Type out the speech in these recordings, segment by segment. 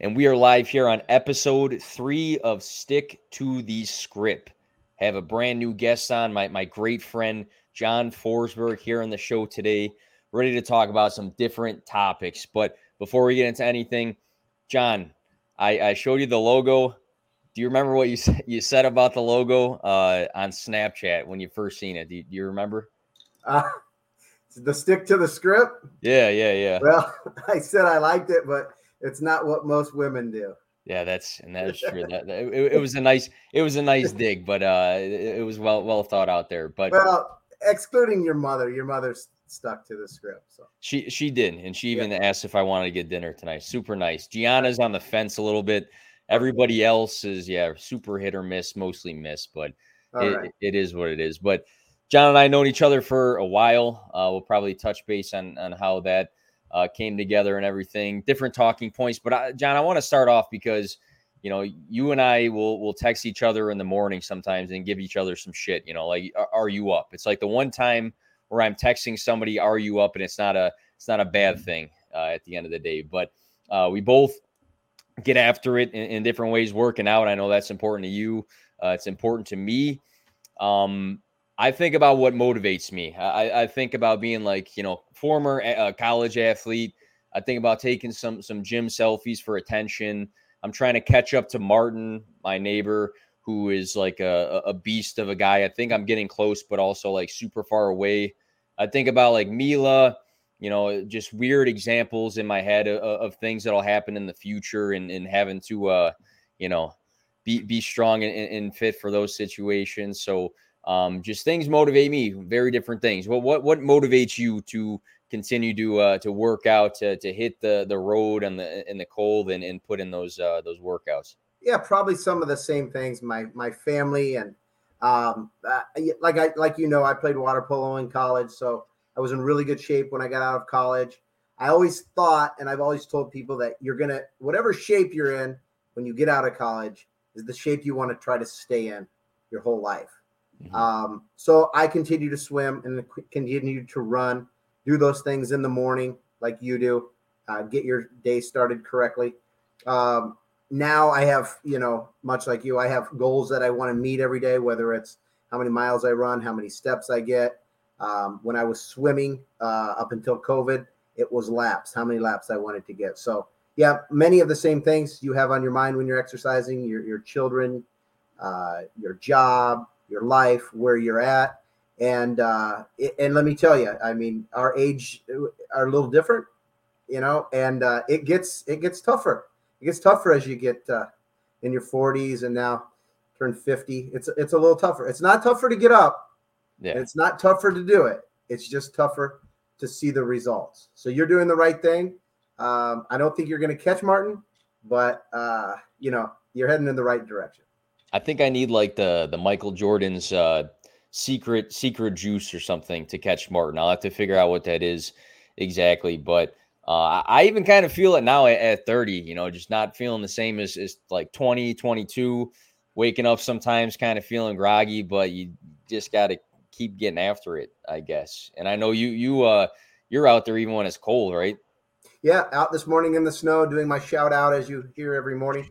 and we are live here on episode three of Stick to the Skrip. I Have a brand new guest on, my, my great friend Jon Forsberg here on the show today, ready to talk about some different topics. But before we get into anything, Jon, I, I showed you the logo. Do you remember what you you said about the logo uh, on Snapchat when you first seen it? Do you, do you remember? Uh, the stick to the script. Yeah, yeah, yeah. Well, I said I liked it, but it's not what most women do. Yeah, that's and that is true. that, that it, it, was a nice it was a nice dig, but uh, it, it, was well well thought out there. But well, excluding your mother, your mother's stuck to the script. So she she did, and she even yeah. asked if I wanted to get dinner tonight. Super nice. Gianna's on the fence a little bit. Everybody else is yeah, super hit or miss, mostly miss, but it, right. it is what it is. But Jon and I known each other for a while. Uh, we'll probably touch base on on how that uh, came together and everything. Different talking points, but I, Jon, I want to start off because you know you and I will will text each other in the morning sometimes and give each other some shit. You know, like are, are you up? It's like the one time where I'm texting somebody, "Are you up?" and it's not a it's not a bad mm-hmm. thing uh, at the end of the day. But uh, we both get after it in, in, different ways, working out. I know that's important to you. Uh, it's important to me. Um, I think about what motivates me. I, I think about being like, you know, former uh, college athlete. I think about taking some some gym selfies for attention. I'm trying to catch up to Martin, my neighbor, who is like a, a beast of a guy. I think I'm getting close, but also like super far away. I think about like Mila, you know, just weird examples in my head of, of things that'll happen in the future and, and having to, uh, you know, be, be strong and, and fit for those situations. So um, just things motivate me. Very different things. Well, what what motivates you to continue to uh, to work out to, to hit the the road and the in the cold and, and put in those uh, those workouts? Yeah, probably some of the same things. My my family and um, uh, like I like you know I played water polo in college, so I was in really good shape when I got out of college. I always thought, and I've always told people that you're gonna whatever shape you're in when you get out of college is the shape you want to try to stay in your whole life. Mm-hmm. Um, so I continue to swim and continue to run, do those things in the morning like you do, uh, get your day started correctly. Um, now I have, you know, much like you, I have goals that I want to meet every day, whether it's how many miles I run, how many steps I get. Um, when I was swimming uh, up until COVID, it was laps, how many laps I wanted to get. So, yeah, many of the same things you have on your mind when you're exercising your, your children, uh, your job, your life, where you're at. And uh, and let me tell you, I mean, our age are a little different, you know, and uh, it gets it gets tougher. It gets tougher as you get uh, in your 40s and now turn 50. It's it's a little tougher. It's not tougher to get up. Yeah. It's not tougher to do it. It's just tougher to see the results. So you're doing the right thing. Um, I don't think you're going to catch Martin, but uh, you know you're heading in the right direction. I think I need like the the Michael Jordan's uh, secret secret juice or something to catch Martin. I'll have to figure out what that is exactly, but uh, I even kind of feel it now at, at, 30, you know, just not feeling the same as, as like 20, 22, waking up sometimes kind of feeling groggy, but you just got to keep getting after it, I guess. And I know you, you, uh, you're out there even when it's cold, right? Yeah. Out this morning in the snow, doing my shout out as you hear every morning.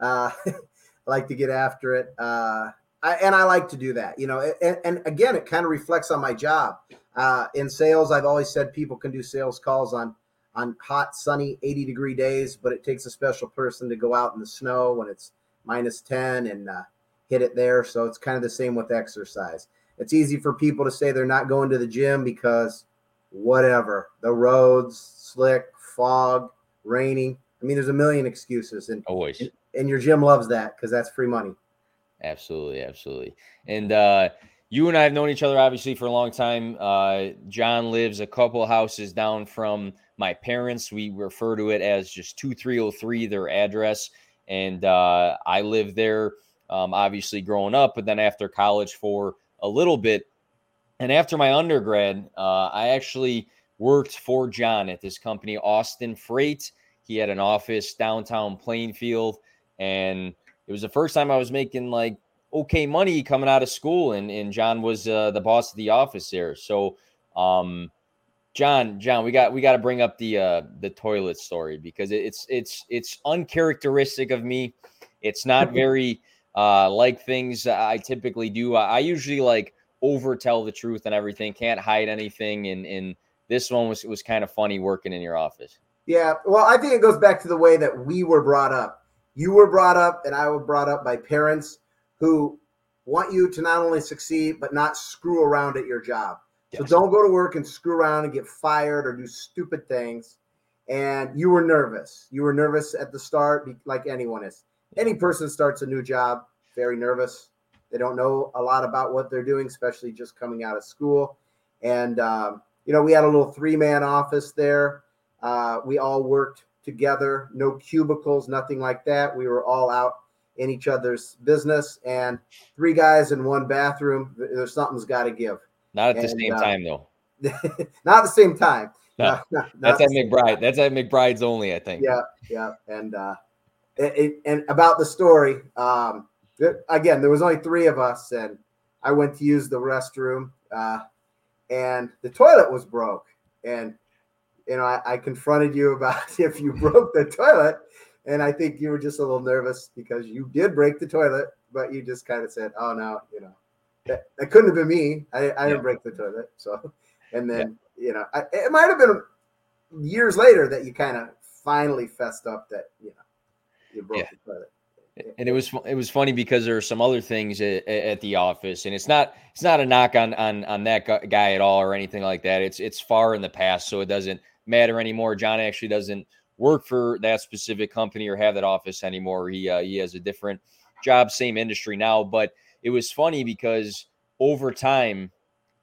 Uh, I like to get after it. Uh, I, and I like to do that, you know. And, and again, it kind of reflects on my job. Uh, in sales, I've always said people can do sales calls on on hot, sunny, 80 degree days, but it takes a special person to go out in the snow when it's minus 10 and uh, hit it there. So it's kind of the same with exercise. It's easy for people to say they're not going to the gym because whatever the roads, slick, fog, raining. I mean, there's a million excuses, and always and your gym loves that because that's free money. Absolutely, absolutely. And uh, you and I have known each other obviously for a long time. Uh, Jon lives a couple houses down from my parents. We refer to it as just two three zero oh three, their address, and uh, I lived there. Um, obviously, growing up, but then after college for a little bit, and after my undergrad, uh, I actually worked for Jon at this company, Austin Freight. He had an office downtown Plainfield and it was the first time I was making like okay money coming out of school, and and Jon was uh, the boss of the office there. So, um, Jon, Jon, we got we got to bring up the uh the toilet story because it's it's it's uncharacteristic of me. It's not very uh like things I typically do. I, I usually like over tell the truth and everything, can't hide anything. And and this one was was kind of funny working in your office. Yeah, well, I think it goes back to the way that we were brought up. You were brought up, and I was brought up by parents who want you to not only succeed but not screw around at your job. Yes. So don't go to work and screw around and get fired or do stupid things. And you were nervous. You were nervous at the start, like anyone is. Any person starts a new job, very nervous. They don't know a lot about what they're doing, especially just coming out of school. And, um, you know, we had a little three man office there. Uh, we all worked together, no cubicles, nothing like that. We were all out in each other's business and three guys in one bathroom. There's something's got to give. Not at and, the same uh, time, though. not at the same time. No, uh, not that's at McBride. That's at McBride's only, I think. Yeah, yeah, and uh, it, it, and about the story. Um, again, there was only three of us, and I went to use the restroom, uh, and the toilet was broke, and you know I, I confronted you about if you broke the toilet, and I think you were just a little nervous because you did break the toilet, but you just kind of said, "Oh no, you know." that, that couldn't have been me. I, I didn't break the toilet. So, and then, yeah. you know, I, it might have been years later that you kind of finally fessed up that, you know, you broke yeah. the toilet. And it was it was funny because there are some other things at, at, the office, and it's not it's not a knock on on on that guy at all or anything like that. It's it's far in the past, so it doesn't matter anymore. Jon actually doesn't work for that specific company or have that office anymore. He uh, he has a different job, same industry now, but it was funny because over time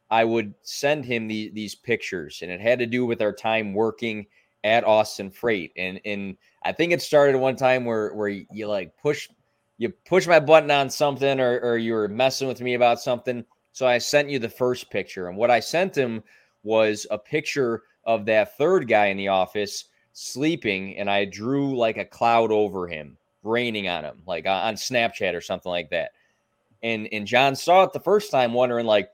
I would send him the, these pictures, and it had to do with our time working at Austin Freight. And and I think it started one time where where you, like push you push my button on something, or or you were messing with me about something. So I sent you the first picture, and what I sent him was a picture of that third guy in the office sleeping, and I drew like a cloud over him, raining on him, like on Snapchat or something like that and and Jon saw it the first time, wondering like,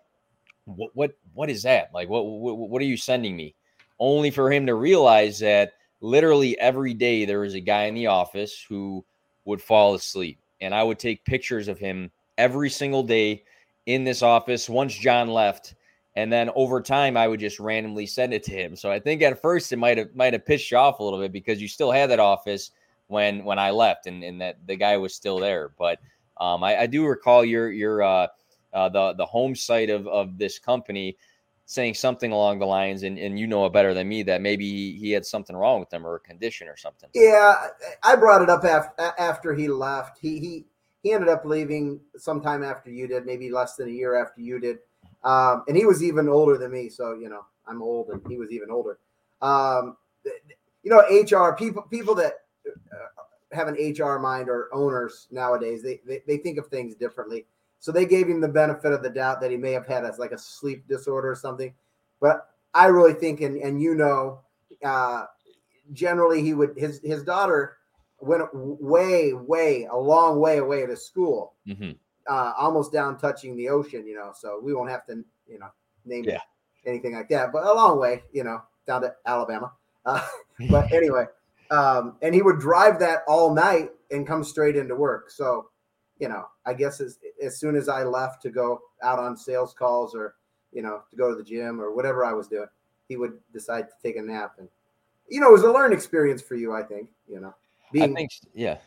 what what what is that? Like, what what, what are you sending me? Only for him to realize that literally every day there was a guy in the office who would fall asleep, and I would take pictures of him every single day in this office. Once Jon left. And then over time, I would just randomly send it to him. So I think at first it might have might have pissed you off a little bit because you still had that office when when I left, and, and that the guy was still there. But um, I, I, do recall your your uh, uh, the the home site of of this company saying something along the lines, and, and you know it better than me that maybe he had something wrong with them or a condition or something. Yeah, I brought it up after after he left. He he he ended up leaving sometime after you did, maybe less than a year after you did, um, and he was even older than me. So you know I'm old, and he was even older. Um, you know, HR people people that uh, have an HR mind or owners nowadays. They, they, they think of things differently. So they gave him the benefit of the doubt that he may have had as like a sleep disorder or something. But I really think, and, and you know, uh, generally he would his his daughter went way way a long way away to school, mm-hmm. Uh, almost down touching the ocean. You know, so we won't have to you know name yeah. anything like that, but a long way. You know, down to Alabama. Uh, but anyway. Um, and he would drive that all night and come straight into work. So, you know, I guess as, as soon as I left to go out on sales calls or, you know, to go to the gym or whatever I was doing, he would decide to take a nap. And, you know, it was a learning experience for you, I think, you know. Being, I think, yeah.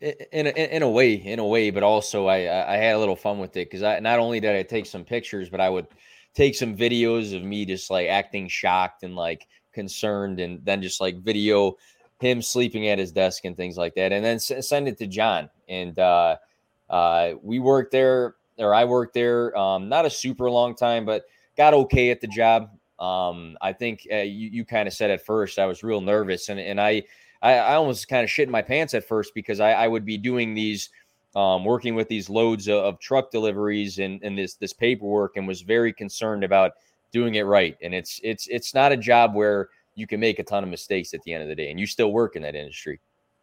In a, in a way, in a way, but also I I had a little fun with it because I not only did I take some pictures, but I would take some videos of me just like acting shocked and like concerned, and then just like video him sleeping at his desk and things like that, and then send it to Jon. And uh, uh, we worked there, or I worked there, um, not a super long time, but got okay at the job. Um, I think uh, you, you kind of said at first I was real nervous, and and I I, I almost kind of shit in my pants at first because I, I would be doing these. Um, working with these loads of, of truck deliveries and, and this this paperwork, and was very concerned about doing it right. And it's it's it's not a job where you can make a ton of mistakes at the end of the day, and you still work in that industry.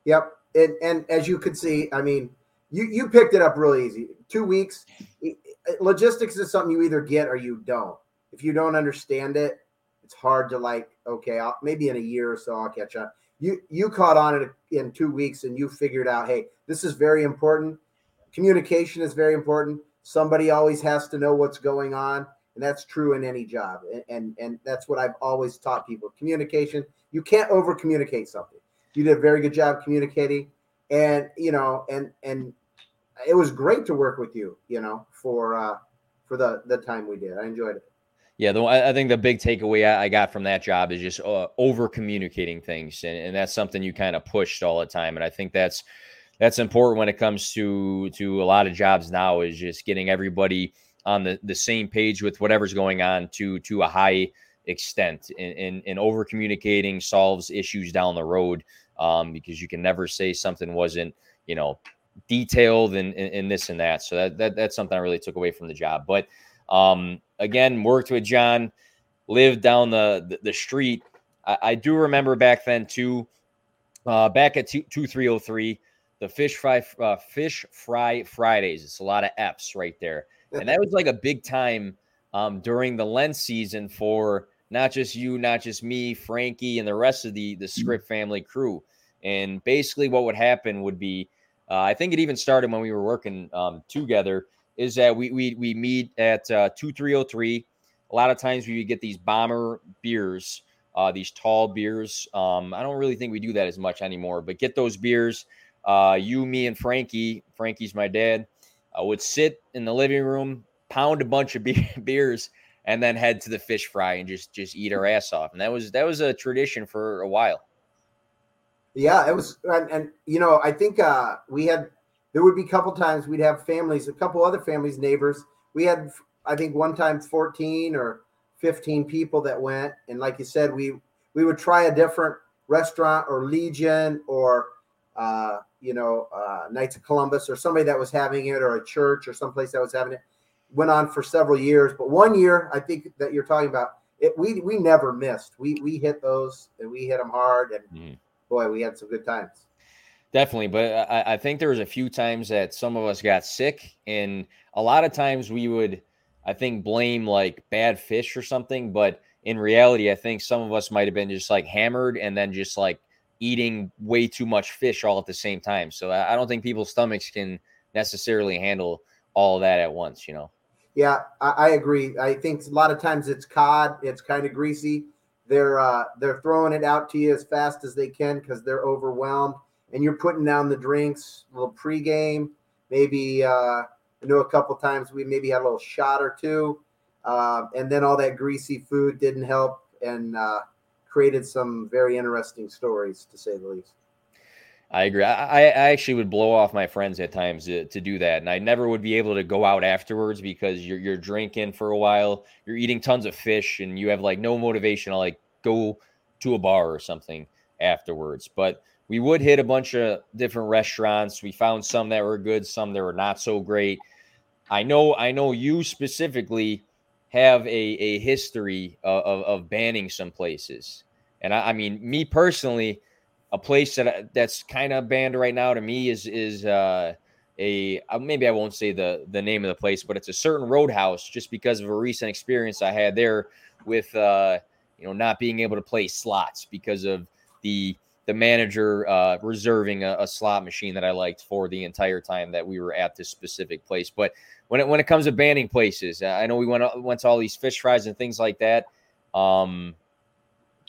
Yep, and and as you could see, I mean, you you picked it up really easy. Two weeks. Logistics is something you either get or you don't. If you don't understand it, it's hard to like. Okay, I'll, maybe in a year or so I'll catch up. You you caught on it in two weeks and you figured out, hey, this is very important. Communication is very important. Somebody always has to know what's going on, and that's true in any job. And and, and that's what I've always taught people. Communication. You can't over communicate something. You did a very good job communicating, and you know, and and it was great to work with you. You know, for uh, for the the time we did. I enjoyed it. Yeah, the, I think the big takeaway I got from that job is just uh, over communicating things, and, and that's something you kind of pushed all the time. And I think that's that's important when it comes to to a lot of jobs now is just getting everybody on the, the same page with whatever's going on to to a high extent and, and, and over communicating solves issues down the road um, because you can never say something wasn't you know detailed and, and, and this and that so that, that that's something i really took away from the job but um, again worked with jon lived down the the, the street I, I, do remember back then too uh, back at 2303 the fish fry uh, fish fry Fridays. It's a lot of F's right there, and that was like a big time um, during the Lent season for not just you, not just me, Franky, and the rest of the the Skrip family crew. And basically, what would happen would be, uh, I think it even started when we were working um, together. Is that we we we meet at uh, two three zero oh three. A lot of times we would get these bomber beers, uh, these tall beers. Um, I don't really think we do that as much anymore, but get those beers uh, you, me, and Franky, Franky's my dad, uh, would sit in the living room, pound a bunch of be- beers, and then head to the fish fry and just just eat our ass off. And that was that was a tradition for a while. Yeah, it was, and, and you know, I think uh, we had there would be a couple times we'd have families, a couple other families, neighbors. We had, I think, one time fourteen or fifteen people that went, and like you said, we we would try a different restaurant or Legion or uh, you know, uh, Knights of Columbus or somebody that was having it or a church or someplace that was having it. Went on for several years, but one year I think that you're talking about it. We we never missed. We we hit those and we hit them hard, and mm. boy, we had some good times. Definitely, but I, I think there was a few times that some of us got sick, and a lot of times we would, I think, blame like bad fish or something. But in reality, I think some of us might have been just like hammered and then just like eating way too much fish all at the same time. So I don't think people's stomachs can necessarily handle all that at once, you know. Yeah, I, I agree. I think a lot of times it's cod, it's kind of greasy. They're uh, they're throwing it out to you as fast as they can because they're overwhelmed, and you're putting down the drinks, a little pregame. Maybe uh, I know a couple times we maybe had a little shot or two, uh, and then all that greasy food didn't help, and uh, created some very interesting stories, to say the least. I agree. I, I actually would blow off my friends at times to, to do that, and I never would be able to go out afterwards because you're you're drinking for a while, you're eating tons of fish, and you have like no motivation to like go to a bar or something afterwards. But we would hit a bunch of different restaurants. We found some that were good, some that were not so great. I know I know you specifically have a, a history of, of, of banning some places. And I, I, mean, me personally, a place that that's kind of banned right now to me is is uh, a uh, maybe I won't say the the name of the place, but it's a certain roadhouse just because of a recent experience I had there with uh, you know not being able to play slots because of the the manager uh, reserving a, a, slot machine that I liked for the entire time that we were at this specific place. But when it when it comes to banning places, I know we went went to all these fish fries and things like that. Um,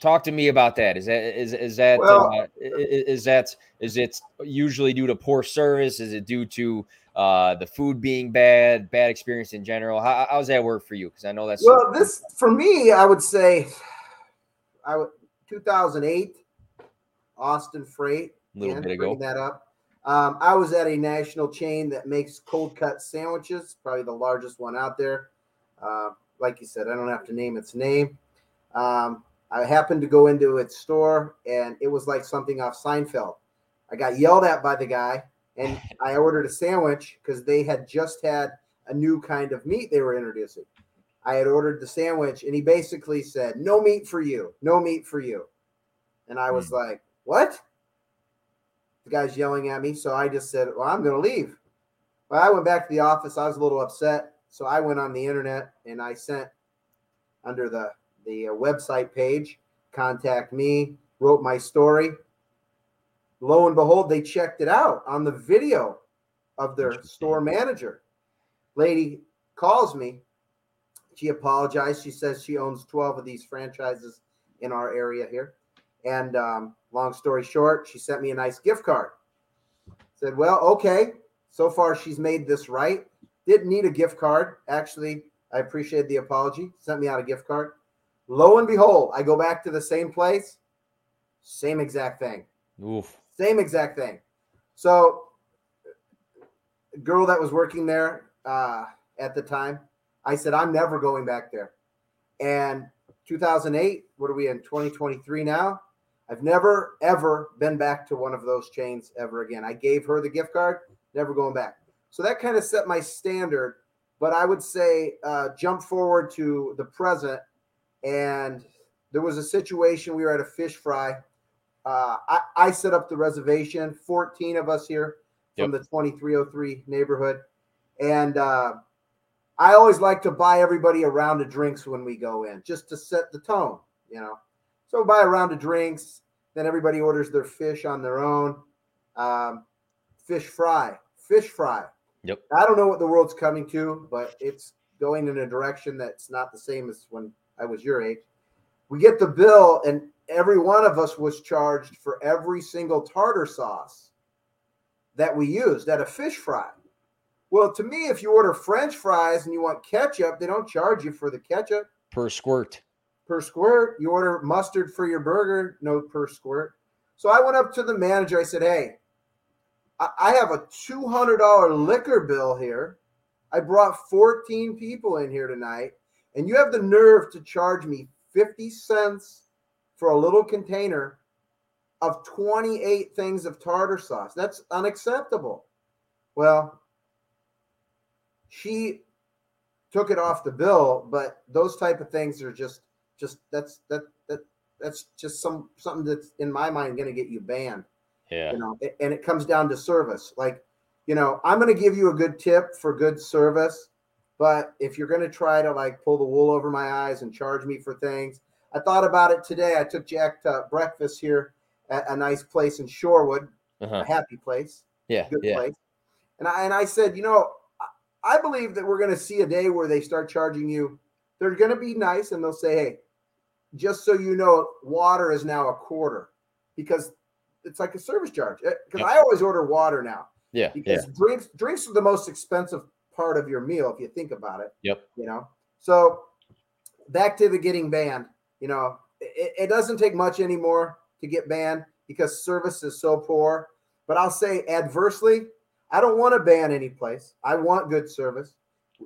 talk to me about that. Is that is is that well, uh, is, that is it usually due to poor service? Is it due to uh, the food being bad, bad experience in general? How, how's that work for you? Because I know that's well. This for me, I would say, I would 2008 Austin Freight. A little bit ago. That up. Um, I was at a national chain that makes cold cut sandwiches, probably the largest one out there. Uh, like you said, I don't have to name its name. Um, I happened to go into its store, and it was like something off Seinfeld. I got yelled at by the guy, and I ordered a sandwich because they had just had a new kind of meat they were introducing. I had ordered the sandwich, and he basically said, "No meat for you, no meat for you," and I was mm. like, what? The guy's yelling at me. So I just said, Well, I'm going to leave. Well, I went back to the office. I was a little upset. So I went on the internet and I sent under the the uh, website page, contact me, wrote my story. Lo and behold, they checked it out on the video of their store manager. Lady calls me. She apologized. She says she owns 12 of these franchises in our area here. And um, long story short, she sent me a nice gift card. Said, Well, okay. So far, she's made this right. Didn't need a gift card. Actually, I appreciate the apology. Sent me out a gift card. Lo and behold, I go back to the same place. Same exact thing. Oof. Same exact thing. So, girl that was working there uh, at the time, I said, I'm never going back there. And 2008, what are we in 2023 now? I've never, ever been back to one of those chains ever again. I gave her the gift card, never going back. So that kind of set my standard. But I would say uh, jump forward to the present. And there was a situation, we were at a fish fry. Uh, I, I set up the reservation, 14 of us here from yep. the 2303 neighborhood. And uh, I always like to buy everybody a round of drinks when we go in, just to set the tone, you know. So buy a round of drinks. Then everybody orders their fish on their own. Um, fish fry, fish fry. Yep. I don't know what the world's coming to, but it's going in a direction that's not the same as when I was your age. We get the bill, and every one of us was charged for every single tartar sauce that we used at a fish fry. Well, to me, if you order French fries and you want ketchup, they don't charge you for the ketchup per squirt per squirt. You order mustard for your burger, no per squirt. So I went up to the manager. I said, Hey, I have a $200 liquor bill here. I brought 14 people in here tonight, and you have the nerve to charge me 50 cents for a little container of 28 things of tartar sauce. That's unacceptable. Well, she took it off the bill, but those type of things are just just that's that that that's just some something that's in my mind going to get you banned. Yeah. You know, and it comes down to service. Like, you know, I'm going to give you a good tip for good service, but if you're going to try to like pull the wool over my eyes and charge me for things, I thought about it today. I took Jack to breakfast here at a nice place in Shorewood, uh-huh. a happy place. Yeah. Good yeah. place. And I and I said, you know, I believe that we're going to see a day where they start charging you. They're going to be nice and they'll say, hey, just so you know, water is now a quarter because it's like a service charge. Because eh, yep. I always order water now. Yeah. Because yeah. drinks drinks are the most expensive part of your meal if you think about it. Yep. You know. So back to the getting banned. You know, it, it doesn't take much anymore to get banned because service is so poor. But I'll say adversely, I don't want to ban any place. I want good service.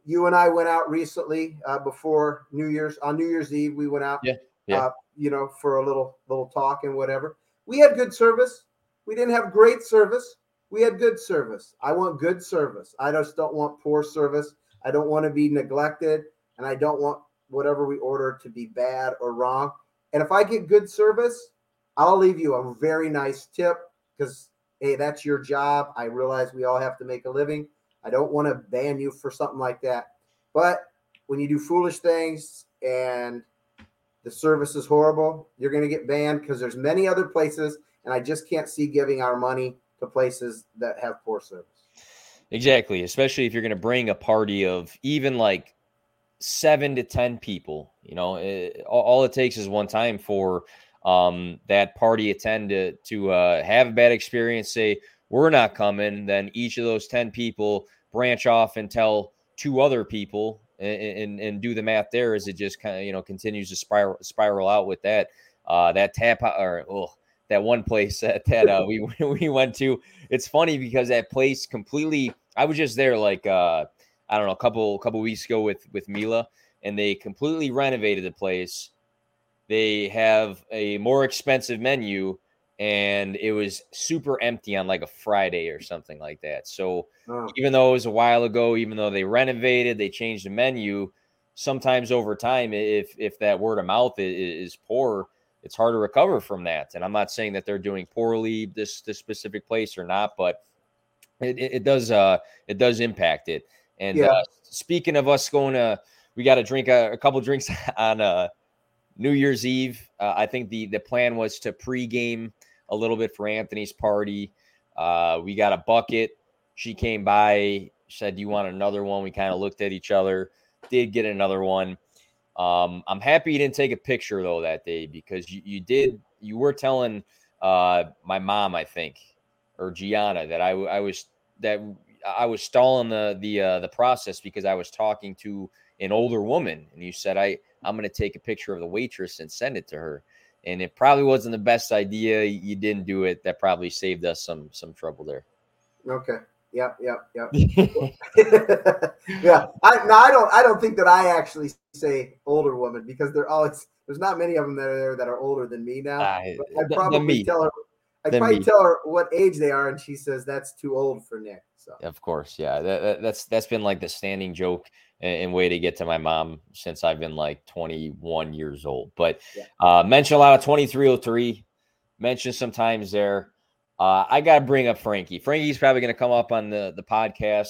You and I went out recently uh, before New Year's on New Year's Eve. We went out. Yeah yeah. Uh, you know, for a little little talk and whatever. We had good service. We didn't have great service. We had good service. I want good service. I just don't want poor service. I don't want to be neglected, and I don't want whatever we order to be bad or wrong. And if I get good service, I'll leave you a very nice tip because hey, that's your job. I realize we all have to make a living. I don't want to ban you for something like that. But when you do foolish things and the service is horrible, you're going to get banned because there's many other places, and I just can't see giving our money to places that have poor service. Exactly, especially if you're going to bring a party of even like seven to ten people. You know, it, eh, all it takes is one time for um, that party attend to to uh, have a bad experience. Say we're not coming, then each of those ten people branch off and tell two other people and, and, and do the math there as it just kind of you know continues to spiral spiral out with that uh, that tap or oh, that one place that, that uh, we we went to. It's funny because that place completely. I was just there like uh, I don't know a couple couple weeks ago with with Mila, and they completely renovated the place. They have a more expensive menu and it was super empty on like a Friday or something like that. So oh. even though it was a while ago, even though they renovated, they changed the menu. Sometimes over time, if if that word of mouth is, is poor, it's hard to recover from that. And I'm not saying that they're doing poorly this this specific place or not, but it, it, it does uh it does impact it. And yeah. uh, speaking of us going to, we got to drink a, a couple drinks on uh New Year's Eve. Uh, I think the the plan was to pregame a little bit for Anthony's party. Uh, we got a bucket. She came by, said, "Do you want another one?" We kind of looked at each other. Did get another one. Um, I'm happy you didn't take a picture though that day because you, you did. You were telling uh, my mom, I think, or Gianna, that I, I was that I was stalling the the uh, the process because I was talking to an older woman, and you said I I'm going to take a picture of the waitress and send it to her. And it probably wasn't the best idea. You didn't do it. That probably saved us some some trouble there. Okay. Yep. Yep. Yep. yeah. I no, I don't. I don't think that I actually say older woman because they're all. It's, there's not many of them that are there that are older than me now. Uh, I probably tell her. I probably me. tell her what age they are, and she says that's too old for Nick. So of course, yeah, that, that, that's that's been like the standing joke and, way to get to my mom since I've been like 21 years old. But yeah. uh, mention a lot of 2303. Mention sometimes there. Uh, I got to bring up Franky. Franky's probably going to come up on the the podcast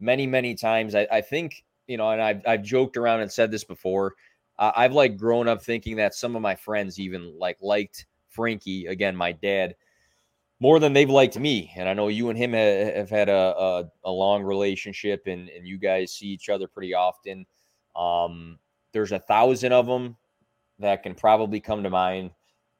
many many times. I, I think you know, and I've I've joked around and said this before. Uh, I've like grown up thinking that some of my friends even like liked Franky again, my dad more than they've liked me. And I know you and him have, had a, a, a, long relationship and, and you guys see each other pretty often. Um, there's a thousand of them that can probably come to mind.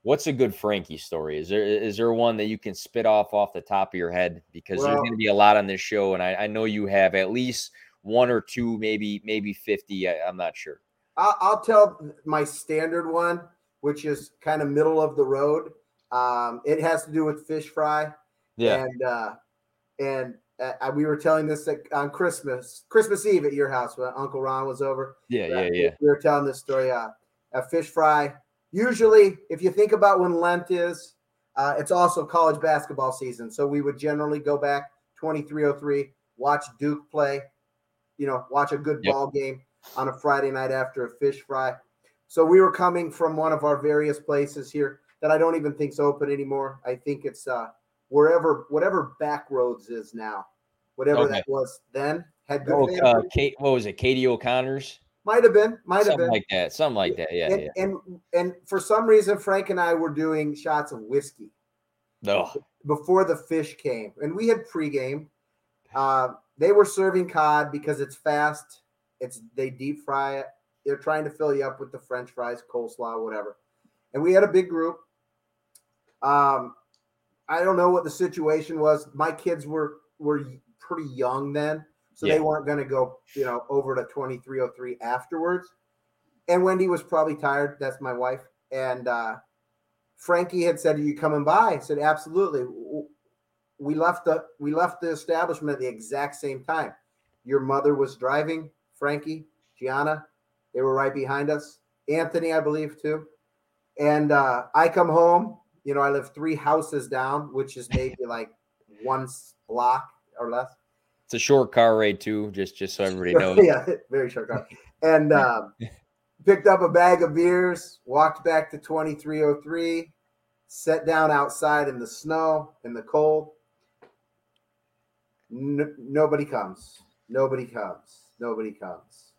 What's a good Franky story? Is there is there one that you can spit off off the top of your head? Because well, there's going to be a lot on this show, and I, I, know you have at least one or two, maybe maybe fifty. I, am not sure. I'll, I'll tell my standard one, which is kind of middle of the road. Um, it has to do with fish fry. Yeah. And uh, and uh, we were telling this on Christmas, Christmas Eve at your house when Uncle Ron was over. Yeah, yeah, yeah. We were telling this story. Uh, a fish fry. Usually, if you think about when Lent is, uh, it's also college basketball season. So we would generally go back 2303, watch Duke play, you know, watch a good yep. ball game on a Friday night after a fish fry. So we were coming from one of our various places here that I don't even think's open anymore. I think it's uh wherever whatever Backroads is now, whatever okay. that was then. Had good oh, uh, Kate, what was it? Katie O'Connor's. Might have been, might have been like that, something like that. Yeah and, yeah, and and for some reason, Frank and I were doing shots of whiskey. No. Before the fish came, and we had pregame. Uh, they were serving cod because it's fast. It's they deep fry it. They're trying to fill you up with the French fries, coleslaw, whatever. And we had a big group. Um, I don't know what the situation was. My kids were were pretty young then, so yeah. they weren't going to go, you know, over to twenty three oh three afterwards. And Wendy was probably tired. That's my wife. And uh, Franky had said, "Are you coming by?" I said, "Absolutely." We left the we left the establishment at the exact same time. Your mother was driving. Franky, Gianna, they were right behind us. Anthony, I believe, too. And uh, I come home you know, I live three houses down, which is maybe like one block or less. It's a short car ride too, just just so everybody knows. yeah, very short car. And um, picked up a bag of beers, walked back to 2303, sat down outside in the snow, in the cold. N- nobody comes. Nobody comes. Nobody comes.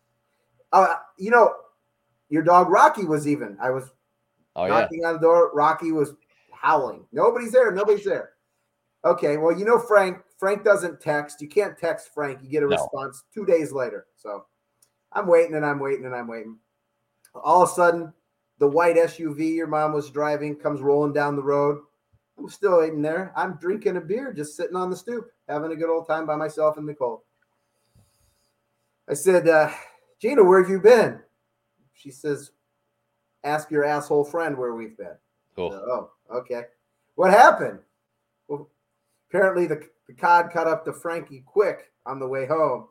Uh, you know, your dog Rocky was even. I was oh, knocking yeah. on the door. Rocky was howling. Nobody's there. Nobody's there. Okay, well, you know, Frank. Frank doesn't text. You can't text Frank. You get a no. response two days later. So I'm waiting and I'm waiting and I'm waiting. All of a sudden, the white SUV your mom was driving comes rolling down the road. I'm still waiting there. I'm drinking a beer, just sitting on the stoop, having a good old time by myself in the cold. I said, uh, Gina, where have you been? She says, Ask your asshole friend where we've been. Cool. oh, okay. What happened? Well, apparently the, the cod cut up to Franky quick on the way home.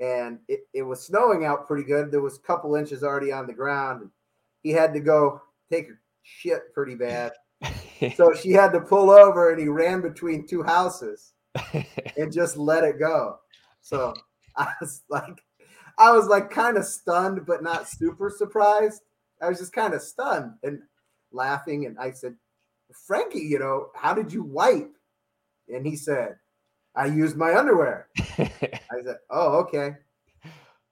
And it, it was snowing out pretty good. There was a couple inches already on the ground. He had to go take a shit pretty bad. so she had to pull over and he ran between two houses and just let it go. So I was like, I was like kind of stunned, but not super surprised. I was just kind of stunned. And laughing. And I said, Franky, you know, how did you wipe? And he said, I used my underwear. I said, Oh, okay.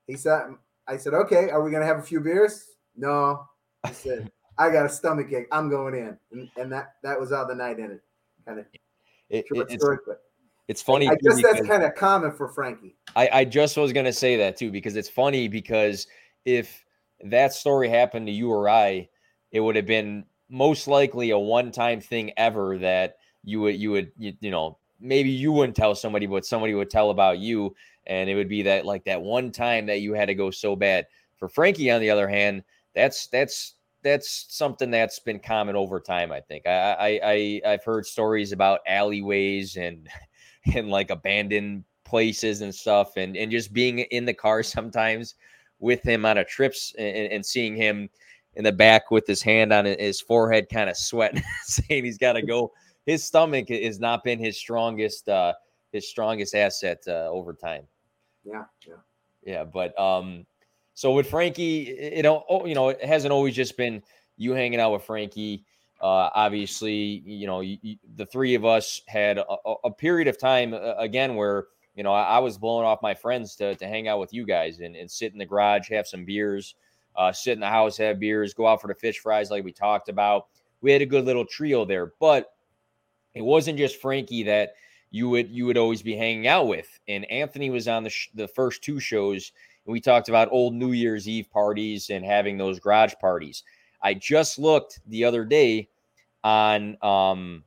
He said, I said, okay, are we gonna have a few beers? No. He said, "I got a stomach ache. I'm going in," and, and that that was how the night ended. Kind of it, it, it's, story, it's funny. I guess that's kind of common for Franky. I, I just was gonna say that too because it's funny because if that story happened to you or I, it would have been most likely a one-time thing ever that you would you would you, you know maybe you wouldn't tell somebody, but somebody would tell about you, and it would be that like that one time that you had to go so bad. For Franky, on the other hand, that's that's that's something that's been common over time. I think I I, I I've heard stories about alleyways and and like abandoned places and stuff, and and just being in the car sometimes with him on a trips and, and seeing him in the back with his hand on his forehead, kind of sweating, saying he's got to go his stomach has not been his strongest uh his strongest asset uh, over time. Yeah, yeah, yeah. But um, so with Franky, you know, oh, you know, it hasn't always just been you hanging out with Franky. Uh, obviously, you know, you, you, the three of us had a, a period of time uh, again where you know I, I, was blowing off my friends to to hang out with you guys and, and sit in the garage, have some beers, uh, sit in the house, have beers, go out for the fish fries like we talked about. We had a good little trio there, but it wasn't just Franky that you would you would always be hanging out with. And Anthony was on the sh- the first two shows, and we talked about old New Year's Eve parties and having those garage parties. I just looked the other day on um,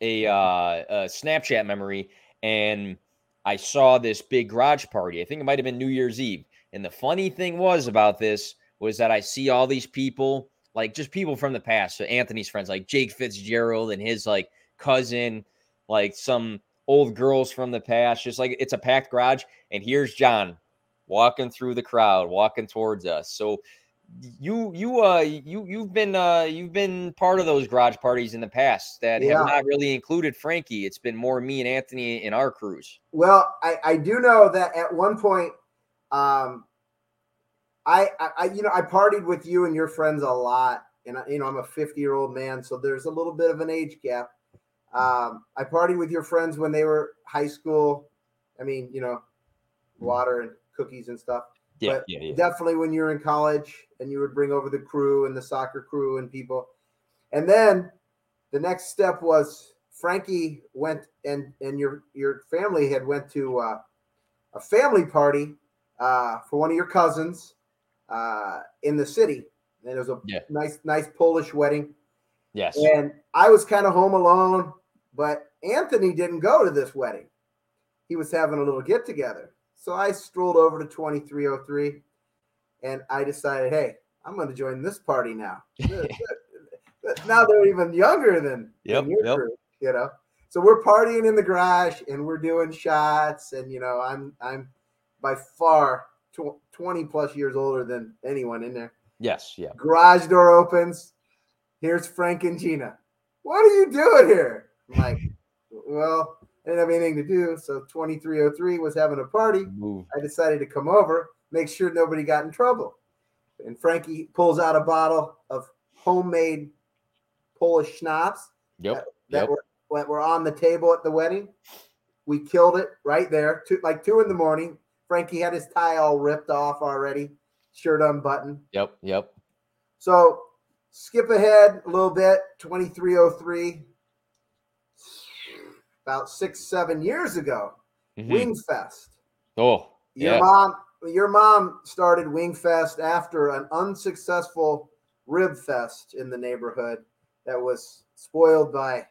a, uh, a Snapchat memory, and I saw this big garage party. I think it might have been New Year's Eve. And the funny thing was about this was that I see all these people, like just people from the past. So Anthony's friends, like Jake Fitzgerald and his like cousin, like some old girls from the past. Just like it's a packed garage. And here's Jon walking through the crowd, walking towards us. So you you uh you you've been uh you've been part of those garage parties in the past that yeah. have not really included Franky. It's been more me and Anthony in our crews. Well, I I do know that at one point um I I you know I partied with you and your friends a lot and you know I'm a 50 year old man so there's a little bit of an age gap um, I partied with your friends when they were high school. I mean, you know, water and cookies and stuff. Yeah, but yeah, yeah. definitely when you're in college and you would bring over the crew and the soccer crew and people. And then the next step was Franky went and and your your family had went to uh, a family party uh, for one of your cousins uh, in the city. And it was a yeah. nice nice Polish wedding. Yes. And I was kind of home alone. But Anthony didn't go to this wedding. He was having a little get together. So I strolled over to 2303 and I decided, hey, I'm going to join this party now. now they're even younger than, yep, than your yep. group, you know. So we're partying in the garage and we're doing shots and you know, I'm I'm by far 20 plus years older than anyone in there. Yes, yeah. Garage door opens. Here's Frank and Gina. What are you doing here? I'm like, well, I didn't have anything to do. So 2303 was having a party. I decided to come over, make sure nobody got in trouble. And Franky pulls out a bottle of homemade Polish schnapps yep. that, that yep. Were, that were on the table at the wedding. We killed it right there, two, like two in the morning. Franky had his tie all ripped off already, shirt unbuttoned. Yep, yep. So skip ahead a little bit, 2303 about six, seven years ago, mm-hmm. Wingfest. Oh, your yeah. mom, your mom started Wingfest after an unsuccessful rib fest in the neighborhood that was spoiled by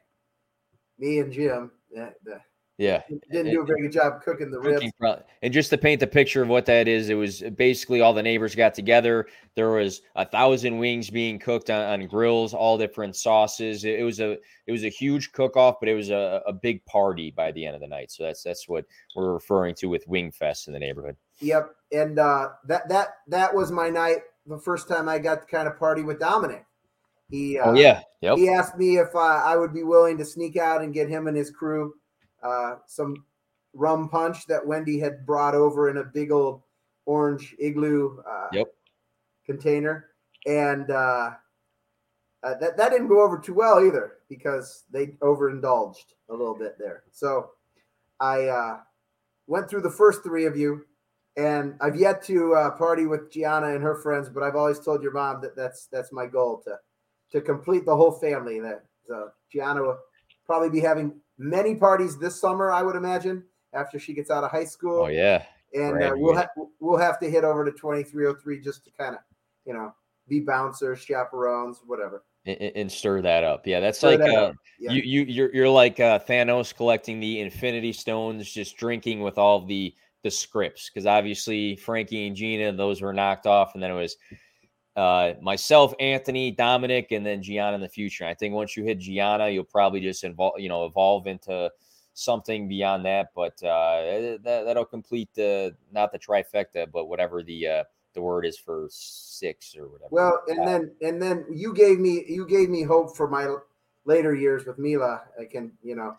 me and Jim. The, the yeah, didn't do a very good job cooking the ribs. And just to paint the picture of what that is, it was basically all the neighbors got together. There was a thousand wings being cooked on, on grills, all different sauces. It, it, was a it was a huge cook off, but it was a, a big party by the end of the night. So that's that's what we're referring to with Wing Fest in the neighborhood. Yep, and uh, that that that was my night. The first time I got to kind of party with Dominic. He uh, oh yeah, yep. He asked me if uh, I would be willing to sneak out and get him and his crew uh, some rum punch that Wendy had brought over in a big old orange igloo uh, yep. container, and uh, uh, that that didn't go over too well either because they overindulged a little bit there. So I uh, went through the first three of you, and I've yet to uh, party with Gianna and her friends, but I've always told your mom that that's that's my goal to to complete the whole family. That so Gianna will probably be having many parties this summer, I would imagine, after she gets out of high school. Oh yeah, and uh, we'll ha- we'll have to hit over to twenty three oh three just to kind of you know be bouncers, chaperones, whatever. And, and stir that up. Yeah, that's stir like that uh, yeah. you you you're you're like uh, Thanos collecting the Infinity Stones, just drinking with all the the Skrips because obviously Franky and Gina those were knocked off, and then it was uh, myself, Anthony, Dominic, and then Gianna in the future. I think once you hit Gianna, you'll probably just evolve, you know, evolve into something beyond that. But uh, that, that'll complete the not the trifecta, but whatever the uh, the word is for six or whatever. Well, and then and then you gave me you gave me hope for my later years with Mila. I can you know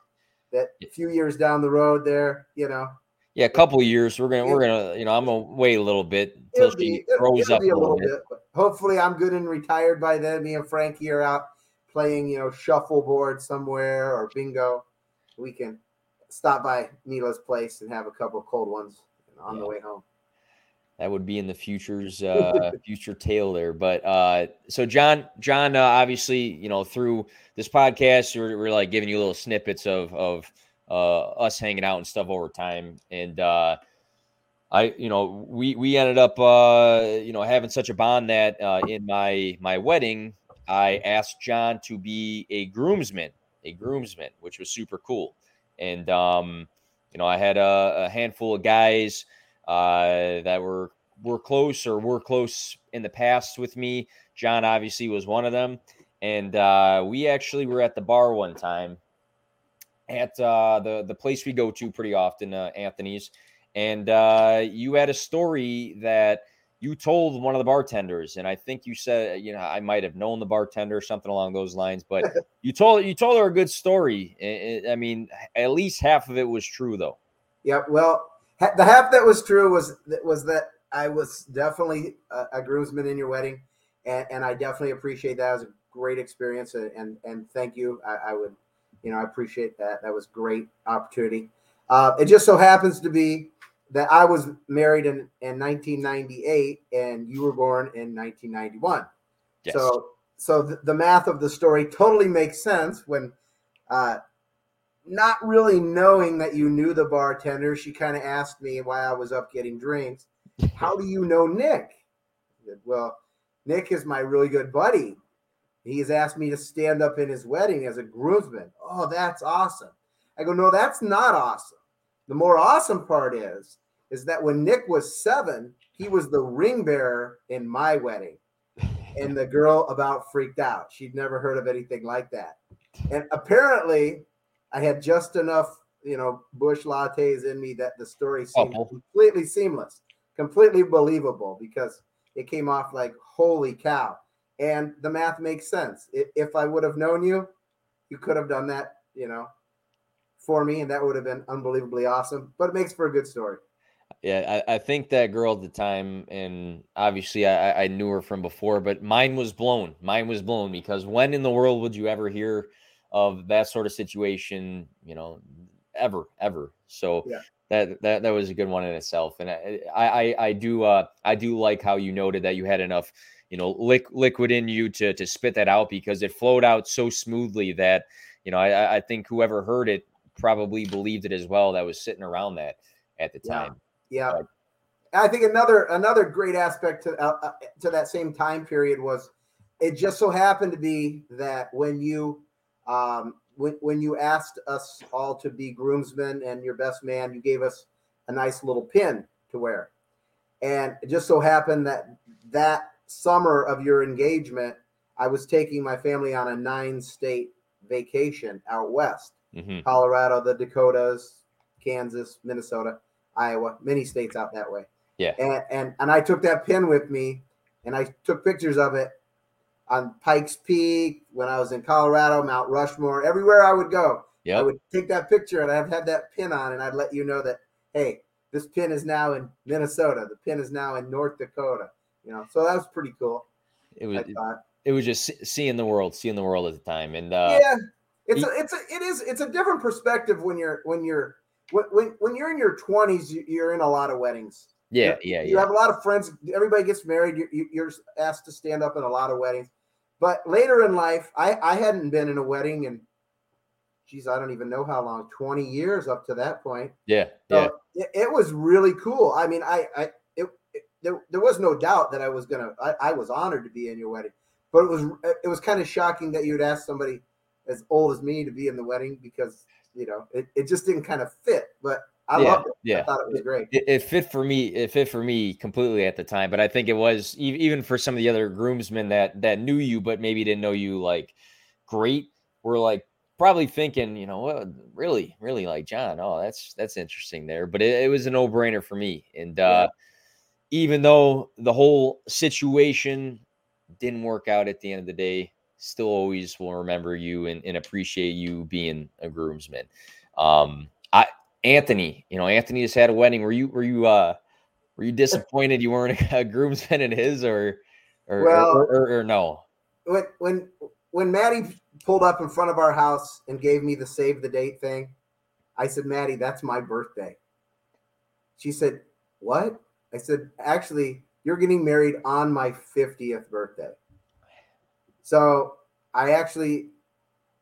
that a few years down the road there, you know. Yeah, a couple years. We're gonna we're gonna you know I'm gonna wait a little bit until she grows up a little, bit. bit. hopefully, I'm good and retired by then. Me and Franky are out playing you know shuffleboard somewhere or bingo. We can stop by Mila's place and have a couple cold ones on yeah. the way home that would be in the future's uh, future tale there. But uh, so Jon, Jon, uh, obviously, you know, through this podcast, we're, we're like giving you little snippets of of uh, us hanging out and stuff over time, and uh, I, you know, we we ended up, uh, you know, having such a bond that uh, in my my wedding, I asked Jon to be a groomsman, a groomsman, which was super cool, and um, you know, I had a, a handful of guys uh, that were were close or were close in the past with me. Jon obviously was one of them, and uh, we actually were at the bar one time at uh, the the place we go to pretty often, uh, Anthony's, and uh, you had a story that you told one of the bartenders, and I think you said, you know, I might have known the bartender, something along those lines, but you told you told her a good story. I mean, at least half of it was true, though. Yeah, well, the half that was true was was that I was definitely a, a groomsman in your wedding, and, and, I definitely appreciate that. It was a great experience, and and, and thank you. I, I, would, you know, I appreciate that. That was great opportunity. Uh, it just so happens to be that I was married in in 1998, and you were born in 1991. Yes. So so the, the math of the story totally makes sense when. Uh, not really knowing that you knew the bartender, she kind of asked me why I was up getting drinks. How do you know Nick? Said, well, Nick is my really good buddy. He has asked me to stand up in his wedding as a groomsman. Oh, that's awesome. I go, no, that's not awesome. The more awesome part is, is that when Nick was seven, he was the ring bearer in my wedding. And the girl about freaked out. She'd never heard of anything like that. And apparently, I had just enough, you know, Busch Lattes in me that the story seemed oh. completely seamless, completely believable because it came off like holy cow. And the math makes sense. If I would have known you, you could have done that, you know, for me, and that would have been unbelievably awesome. But it makes for a good story. Yeah, I, I think that girl at the time, and obviously I, I knew her from before, but mine was blown. Mine was blown because when in the world would you ever hear of that sort of situation, you know, ever, ever. So yeah. that that that was a good one in itself. And I I, I do uh I do like how you noted that you had enough, you know, lick, liquid in you to to spit that out because it flowed out so smoothly that you know I I think whoever heard it probably believed it as well. That was sitting around that at the time. Yeah. yeah. I think another another great aspect to uh, uh, to that same time period was it just so happened to be that when you um, when, when you asked us all to be groomsmen and your best man, you gave us a nice little pin to wear. And it just so happened that that summer of your engagement, I was taking my family on a nine state vacation out west mm-hmm. Colorado, the Dakotas, Kansas, Minnesota, Iowa, many states out that way. Yeah. And, and, and I took that pin with me and I took pictures of it on Pikes Peak, when I was in Colorado, Mount Rushmore, everywhere I would go, yep. I would take that picture and I'd have that pin on, and I'd let you know that, hey, this pin is now in Minnesota. The pin is now in North Dakota. You know, so that was pretty cool. It was. It was just seeing the world, seeing the world at the time, and uh, yeah, it's a, it's a, it is, it's a different perspective when you're when you're when when, when you're in your twenties. You're in a lot of weddings. Yeah, yeah, yeah. you have a lot of friends. Everybody gets married. You're, you're asked to stand up in a lot of weddings. But later in life, I, I hadn't been in a wedding and geez, I don't even know how long, 20 years up to that point. Yeah. Yeah. it, it, was really cool. I mean, I, I, there, there was no doubt that I was going to, I was honored to be in your wedding, but it was, it was kind of shocking that you'd ask somebody as old as me to be in the wedding because, you know, it, it just didn't kind of fit, but I yeah, loved it. Yeah. I thought it was great. It, it, fit for me. It fit for me completely at the time, but I think it was even for some of the other groomsmen that, that knew you, but maybe didn't know you like great were like, probably thinking, you know, well, really, really like Jon. Oh, that's that's interesting there. But it, it was a no brainer for me. And uh, yeah. Even though the whole situation didn't work out at the end of the day, still always will remember you and, and appreciate you being a groomsman. Um, I Anthony, you know, Anthony just had a wedding. Were you were you uh were you disappointed you weren't a groomsman in his or or, well, or, or, or no? When when when Maddie pulled up in front of our house and gave me the save the date thing, I said, Maddie, that's my birthday. She said, What? I said, Actually, you're getting married on my 50th birthday. So I actually,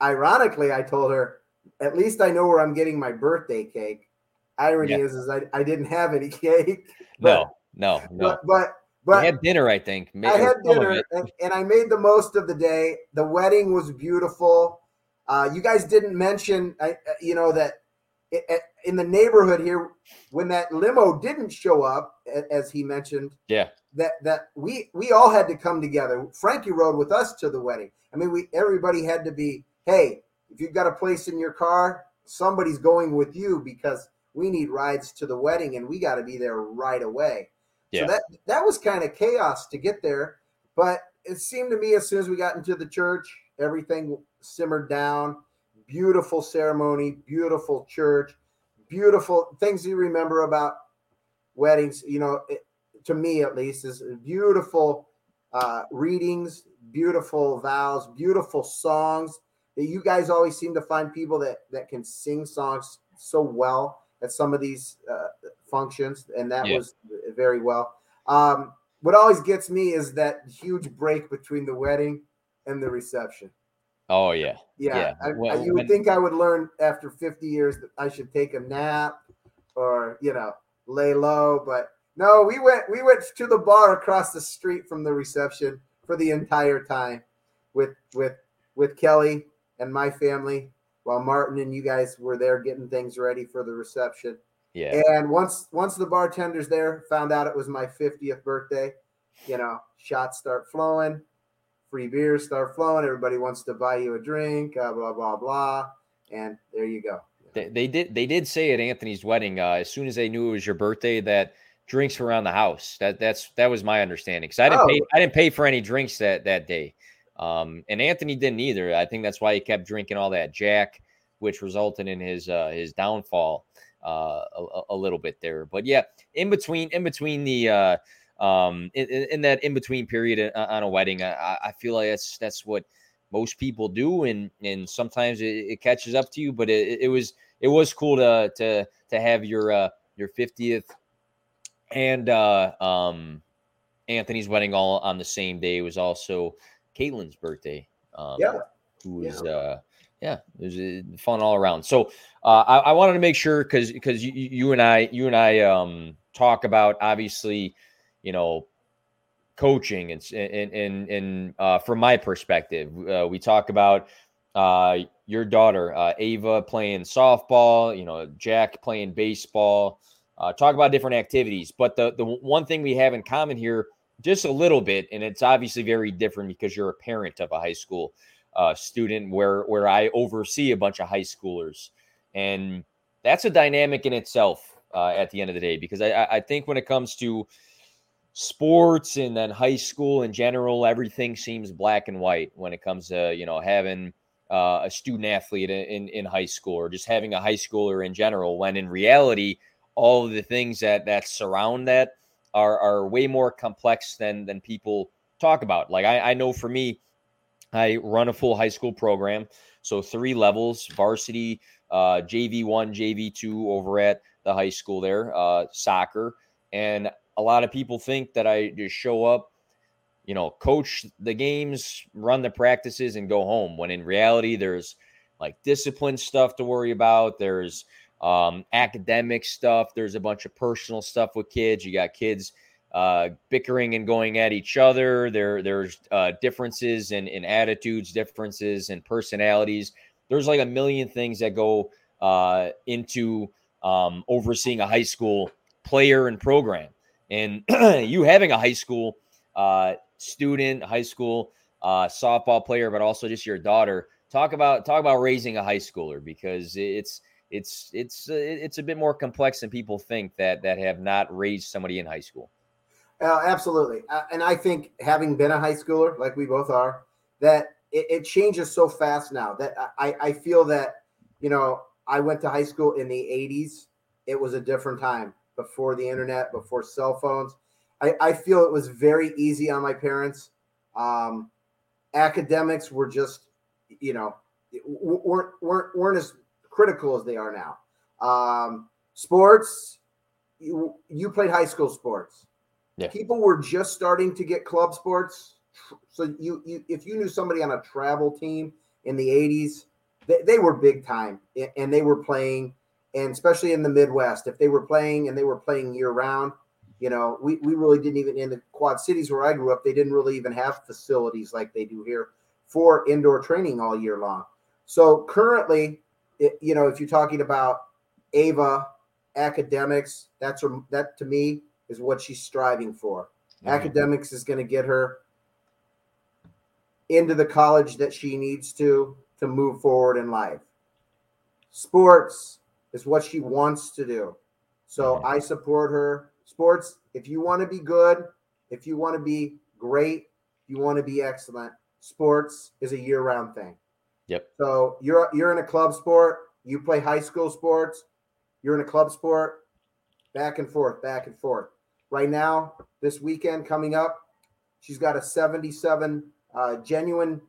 ironically, I told her, At least I know where I'm getting my birthday cake. Irony yeah. is, is I, I didn't have any cake. But, no, no, no. But, but but we had dinner, I think. I had dinner, and, and, I made the most of the day. The wedding was beautiful. Uh, you guys didn't mention, uh, you know, that it, in the neighborhood here, when that limo didn't show up, as he mentioned, yeah, that that we we all had to come together. Franky rode with us to the wedding. I mean, we everybody had to be. Hey, if you've got a place in your car, somebody's going with you because we need rides to the wedding, and we got to be there right away. Yeah. So that that was kind of chaos to get there, but it seemed to me as soon as we got into the church, everything simmered down. Beautiful ceremony, beautiful church, beautiful things you remember about weddings. You know, it, to me at least, is beautiful uh, readings, beautiful vows, beautiful songs. That you guys always seem to find people that that can sing songs so well at some of these uh, functions, and that yeah. was very well. Um, what always gets me is that huge break between the wedding and the reception. Oh yeah, yeah. yeah. I, well, I, you would when, think I would learn after 50 years that I should take a nap or you know lay low, but no. We went we went to the bar across the street from the reception for the entire time with with with Kelly and my family while Martin and you guys were there getting things ready for the reception. Yeah. And once once the bartenders there found out it was my 50th birthday, you know, shots start flowing, free beers start flowing. Everybody wants to buy you a drink, uh, blah blah blah, and there you go. They, they did they did say at Anthony's wedding uh, as soon as they knew it was your birthday that drinks were around the house. That that's that was my understanding because I didn't oh. pay I didn't pay for any drinks that that day. Um, and Anthony didn't either. I think that's why he kept drinking all that Jack, which resulted in his uh, his downfall uh, a, a, little bit there. But yeah, in between in between the uh, um, in, in that in between period uh, on a wedding, I, I feel like that's that's what most people do, and and sometimes it, it catches up to you. But it, it, was it was cool to to to have your uh, your fiftieth and uh, um, Anthony's wedding all on the same day. It was also Caitlin's birthday. Um, yeah. Who was, yeah. uh, yeah, it was uh, fun all around. So uh, I, I, wanted to make sure because because you, you and I you and I um, talk about obviously, you know, coaching and and and, and uh, from my perspective, uh, we talk about uh, your daughter uh, Ava playing softball, you know, Jack playing baseball. Uh, talk about different activities, but the the one thing we have in common here just a little bit, and it's obviously very different because you're a parent of a high school uh, student where where I oversee a bunch of high schoolers, and that's a dynamic in itself uh, at the end of the day because I, I think when it comes to sports and then high school in general, everything seems black and white when it comes to you know having uh, a student athlete in in high school or just having a high schooler in general. When in reality, all of the things that that surround that are are way more complex than than people talk about. Like I, I know for me, I run a full high school program, so three levels: varsity, uh, JV one, JV two over at the high school there, uh, soccer, and a lot of people think that I just show up, you know, coach the games, run the practices, and go home. When in reality, there's like discipline stuff to worry about. There's um, academic stuff. There's a bunch of personal stuff with kids. You got kids uh, bickering and going at each other. There, there's uh, differences in, in attitudes, differences in personalities. There's like a million things that go uh, into um, overseeing a high school player and program. And you having a high school uh, student, high school uh, softball player, but also just your daughter. Talk about talk about raising a high schooler because it's it's it's uh, it's a bit more complex than people think that that have not raised somebody in high school. Uh, absolutely, uh, and I think having been a high schooler like we both are, that it, it changes so fast now that I I feel that you know I went to high school in the '80s. It was a different time before the internet, before cell phones. I, I feel it was very easy on my parents. Um, academics were just, you know, weren't weren't weren't as critical as they are now. Um, sports, you you played high school sports. Yeah. People were just starting to get club sports. So you, you if you knew somebody on a travel team in the 80s, they, they were big time and they were playing and especially in the Midwest, if they were playing and they were playing year round, you know, we, we really didn't even in the Quad Cities where I grew up, they didn't really even have facilities like they do here for indoor training all year long. So currently, it, you know, if you're talking about Ava academics, that's her, that to me is what she's striving for. Mm-hmm. Academics is going to get her into the college that she needs to to move forward in life. Sports is what she wants to do. So mm-hmm. I support her. Sports, if you want to be good, if you want to be great, you want to be excellent, sports is a year-round thing. Yep. So you're you're in a club sport, you play high school sports, you're in a club sport, back and forth, back and forth. Right now, this weekend coming up, she's got a 77 uh, genuine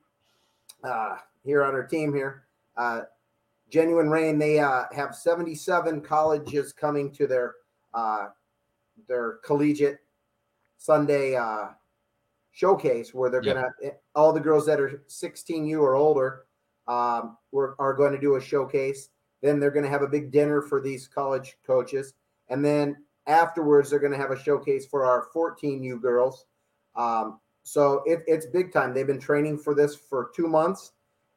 uh, here on her team here. Uh, Genuine Rain, they uh, have 77 colleges coming to their uh, their collegiate Sunday uh, showcase where they're gonna eh, all the girls that are 16U or older um, were, are going to do a showcase. Then they're going to have a big dinner for these college coaches, and then afterwards they're going to have a showcase for our 14U girls. Um, so it, it's big time. They've been training for this for two months,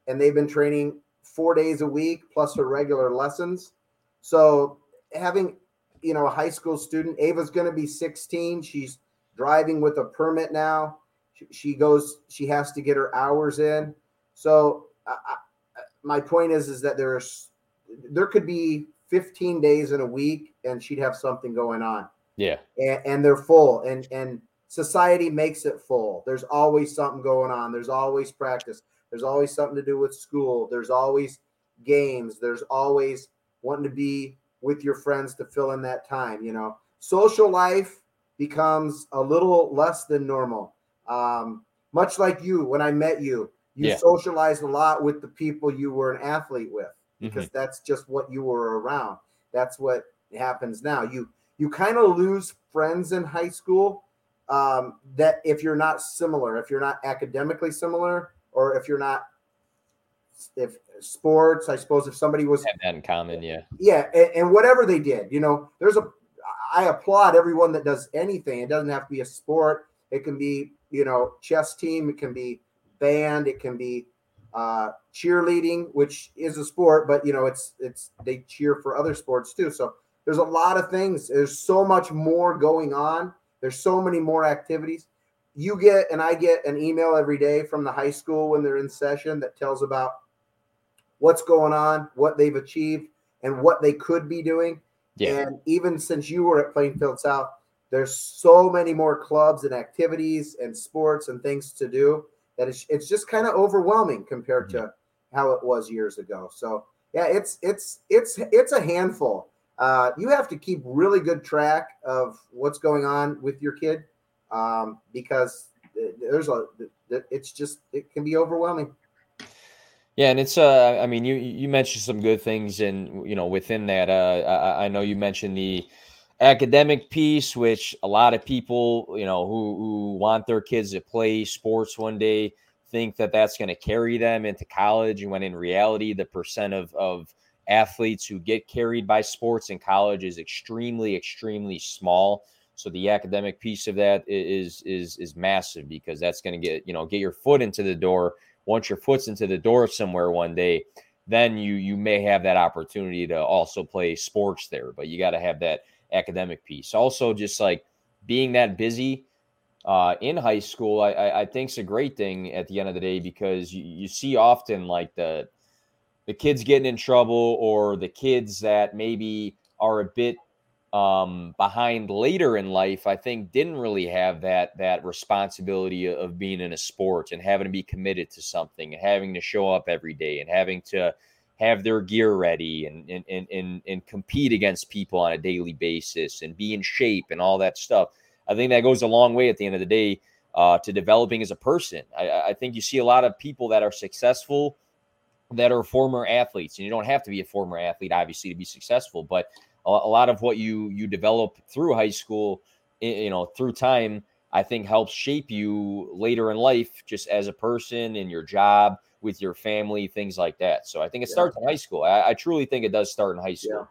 and they've been training four days a week plus her regular lessons. So having you know a high school student, Ava's going to be 16. She's driving with a permit now. She, she goes. She has to get her hours in. So I, I, my point is, is that there's there could be 15 days in a week, and she'd have something going on. Yeah, and, and they're full, and and society makes it full. There's always something going on. There's always practice. There's always something to do with school. There's always games. There's always wanting to be with your friends to fill in that time. You know, social life becomes a little less than normal. Um, much like you, when I met you, you yeah. socialized a lot with the people you were an athlete with because mm-hmm. that's just what you were around. That's what happens now. You you kind of lose friends in high school um, that if you're not similar, if you're not academically similar, or if you're not if sports i suppose if somebody was have that in common yeah. Yeah and, and, whatever they did you know there's a i applaud everyone that does anything. It doesn't have to be a sport. It can be you know chess team. It can be band. It can be uh, cheerleading which is a sport but you know it's it's they cheer for other sports too. So there's a lot of things. There's so much more going on. There's so many more activities you get and I get an email every day from the high school when they're in session that tells about what's going on, what they've achieved, and what they could be doing. Yeah. And even since you were at Plainfield South, there's so many more clubs and activities and sports and things to do that it's, it's just kind of overwhelming compared to how it was years ago. So yeah, it's it's it's it's a handful. Uh, you have to keep really good track of what's going on with your kid um, because there's a it's just it can be overwhelming. Yeah, and it's uh, I mean, you you mentioned some good things, and you know, within that, uh, I, I know you mentioned the academic piece, which a lot of people, you know, who, who want their kids to play sports one day think that that's going to carry them into college. And when in reality, the percent of, of athletes who get carried by sports in college is extremely, extremely small. So the academic piece of that is is is massive because that's going to get you know get your foot into the door. Once your foot's into the door somewhere one day, then you you may have that opportunity to also play sports there. But you got to have that academic piece. Also, just like being that busy uh, in high school, I, I, I a great thing at the end of the day because you, you see often like the the kids getting in trouble or the kids that maybe are a bit um, behind later in life, I think didn't really have that that responsibility of being in a sport and having to be committed to something and having to show up every day and having to have their gear ready and and and and, and compete against people on a daily basis and be in shape and all that stuff. I think that goes a long way at the end of the day uh, to developing as a person. I, I think you see a lot of people that are successful that are former athletes, and you don't have to be a former athlete, obviously, to be successful. But a, a lot of what you you develop through high school, you know, through time, I think helps shape you later in life, just as a person in your job, with your family, things like that. So I think it starts in high school. I, I, truly think it does start in high school.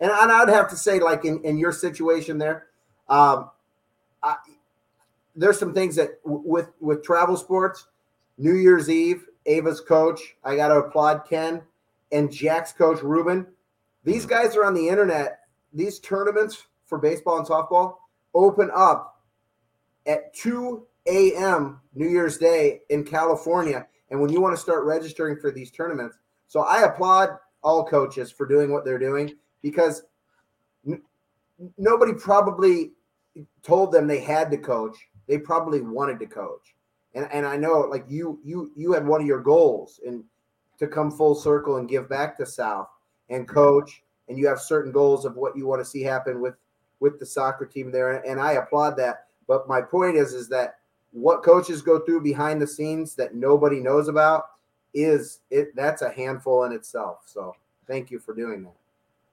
Yeah. And, and I'd have to say, like in, in your situation there, um, I, there's some things that with with travel sports, New Year's Eve, Ava's coach, I got to applaud Ken and Jack's coach Ruben. These guys are on the internet. These tournaments for baseball and softball open up at 2 a.m. New Year's Day in California. And when you want to start registering for these tournaments, so I applaud all coaches for doing what they're doing because n- nobody probably told them they had to coach. They probably wanted to coach. And and I know like you you you had one of your goals and to come full circle and give back to South and coach and you have certain goals of what you want to see happen with with the soccer team there and I applaud that. But my point is is that what coaches go through behind the scenes that nobody knows about is it that's a handful in itself. So thank you for doing that.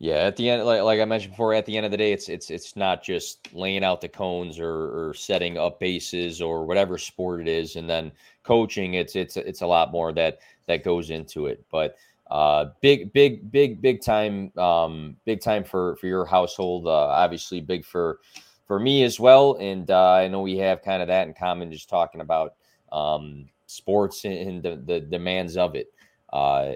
Yeah, at the end, like, like I mentioned before, at the end of the day, it's it's it's not just laying out the cones or, or setting up bases or whatever sport it is, and then coaching. It's it's it's a lot more that that goes into it. But uh, big big big big time um, big time for for your household. Uh, obviously, big for for me as well. And uh, I know we have kind of that in common, just talking about um, sports and the, the demands of it. Uh,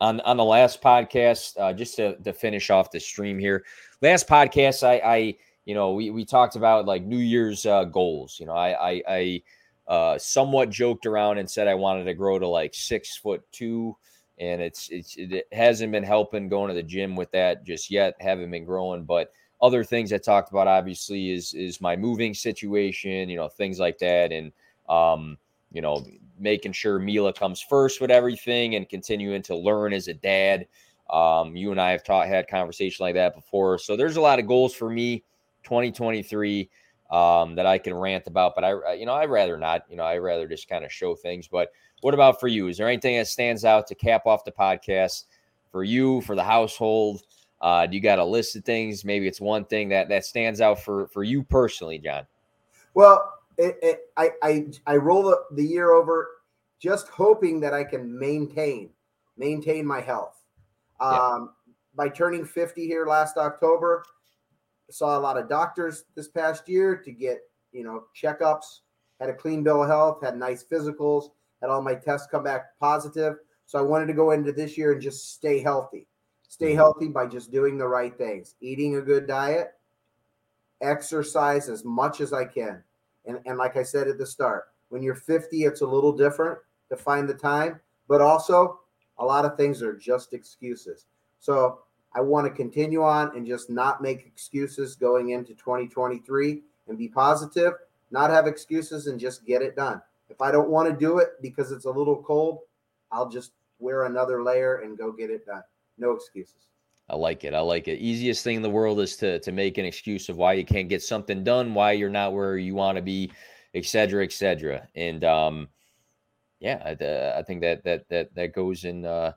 on on the last podcast, uh, just to, to finish off the stream here. Last podcast, I, I you know we, we talked about like New Year's uh, goals. You know, I I, I uh, somewhat joked around and said I wanted to grow to like six foot two, and it's it's it hasn't been helping going to the gym with that just yet. Haven't been growing, but other things I talked about obviously is is my moving situation. You know, things like that, and um, you know making sure Mila comes first with everything and continuing to learn as a dad. Um, you and I have taught had conversation like that before. So there's a lot of goals for me 2023 um, that I can rant about, but I, you know, I'd rather not, you know, I'd rather just kind of show things. But what about for you? Is there anything that stands out to cap off the podcast for you, for the household? Uh, do you got a list of things? Maybe it's one thing that that stands out for for you personally, Jon. Well, it, it, I, I, I roll the, the year over just hoping that I can maintain, maintain my health. Um, yeah. By turning 50 here last October, saw a lot of doctors this past year to get, you know, checkups, had a clean bill of health, had nice physicals, had all my tests come back positive. So I wanted to go into this year and just stay healthy. Stay mm-hmm. healthy by just doing the right things, eating a good diet, exercise as much as I can and, and like I said at the start, when you're 50, it's a little different to find the time, but also a lot of things are just excuses. So I want to continue on and just not make excuses going into 2023 and be positive, not have excuses and just get it done. If I don't want to do it because it's a little cold, I'll just wear another layer and go get it done. No excuses. I like it. I like it. Easiest thing in the world is to to make an excuse of why you can't get something done, why you're not where you want to be, et cetera, et cetera. And um, yeah, I, uh, I think that that that that goes and uh,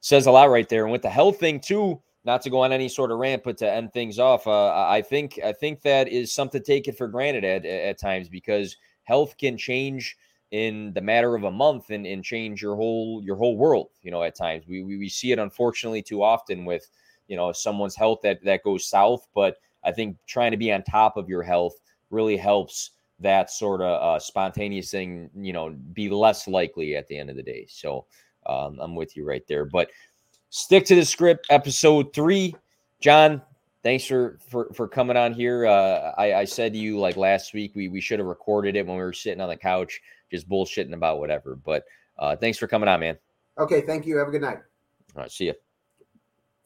says a lot right there. And with the health thing too, not to go on any sort of rant, but to end things off, uh, I think I think that is something taken for granted at, at times because health can change in the matter of a month and, and change your whole your whole world. You know, at times we, we we see it unfortunately too often with you know someone's health that that goes south. But I think trying to be on top of your health really helps that sort of uh, spontaneous thing. You know, be less likely at the end of the day. So um, I'm with you right there. But stick to the Skrip. Episode three, Jon. Thanks for for for coming on here. Uh, I, I said to you like last week we we should have recorded it when we were sitting on the couch just bullshitting about whatever. But uh, thanks for coming on, man. Okay, thank you. Have a good night. All right, see you.